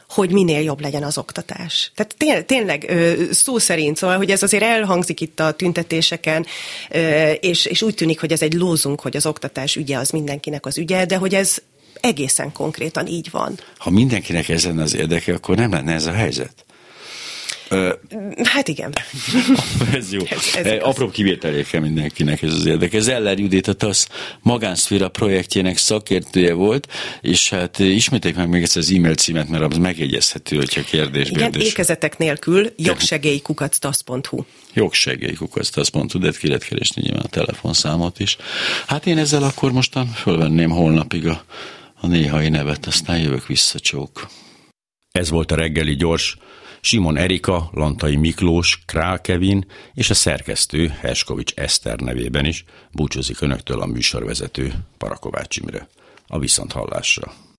hogy minél jobb legyen az oktatás. Tehát tényleg szó szerint, szóval, hogy ez azért elhangzik itt a tüntetéseken, és, és úgy tűnik, hogy ez egy lózunk, hogy az oktatás ügye az mindenkinek az ügye, de hogy ez egészen konkrétan így van. Ha mindenkinek ezen az érdeke, akkor nem lenne ez a helyzet. Hát igen. [laughs] ez jó. Ez, ez Apró kivételéke mindenkinek ez az érdekes. Zeller Judit a TASZ magánszféra projektjének szakértője volt, és hát ismételjük meg még egyszer az e-mail címet, mert az megjegyezhető, hogyha kérdés Igen, kérdés. ékezetek nélkül jogsegélykukactasz.hu jogsegélykukactasz.hu, de ki lehet keresni nyilván a telefonszámot is. Hát én ezzel akkor mostan fölvenném holnapig a, a néhai nevet, aztán jövök vissza, csók. Ez volt a reggeli gyors, Simon Erika, Lantai Miklós, Král Kevin és a szerkesztő Herskovics Eszter nevében is búcsúzik önöktől a műsorvezető Parakovács Imre. A viszonthallásra.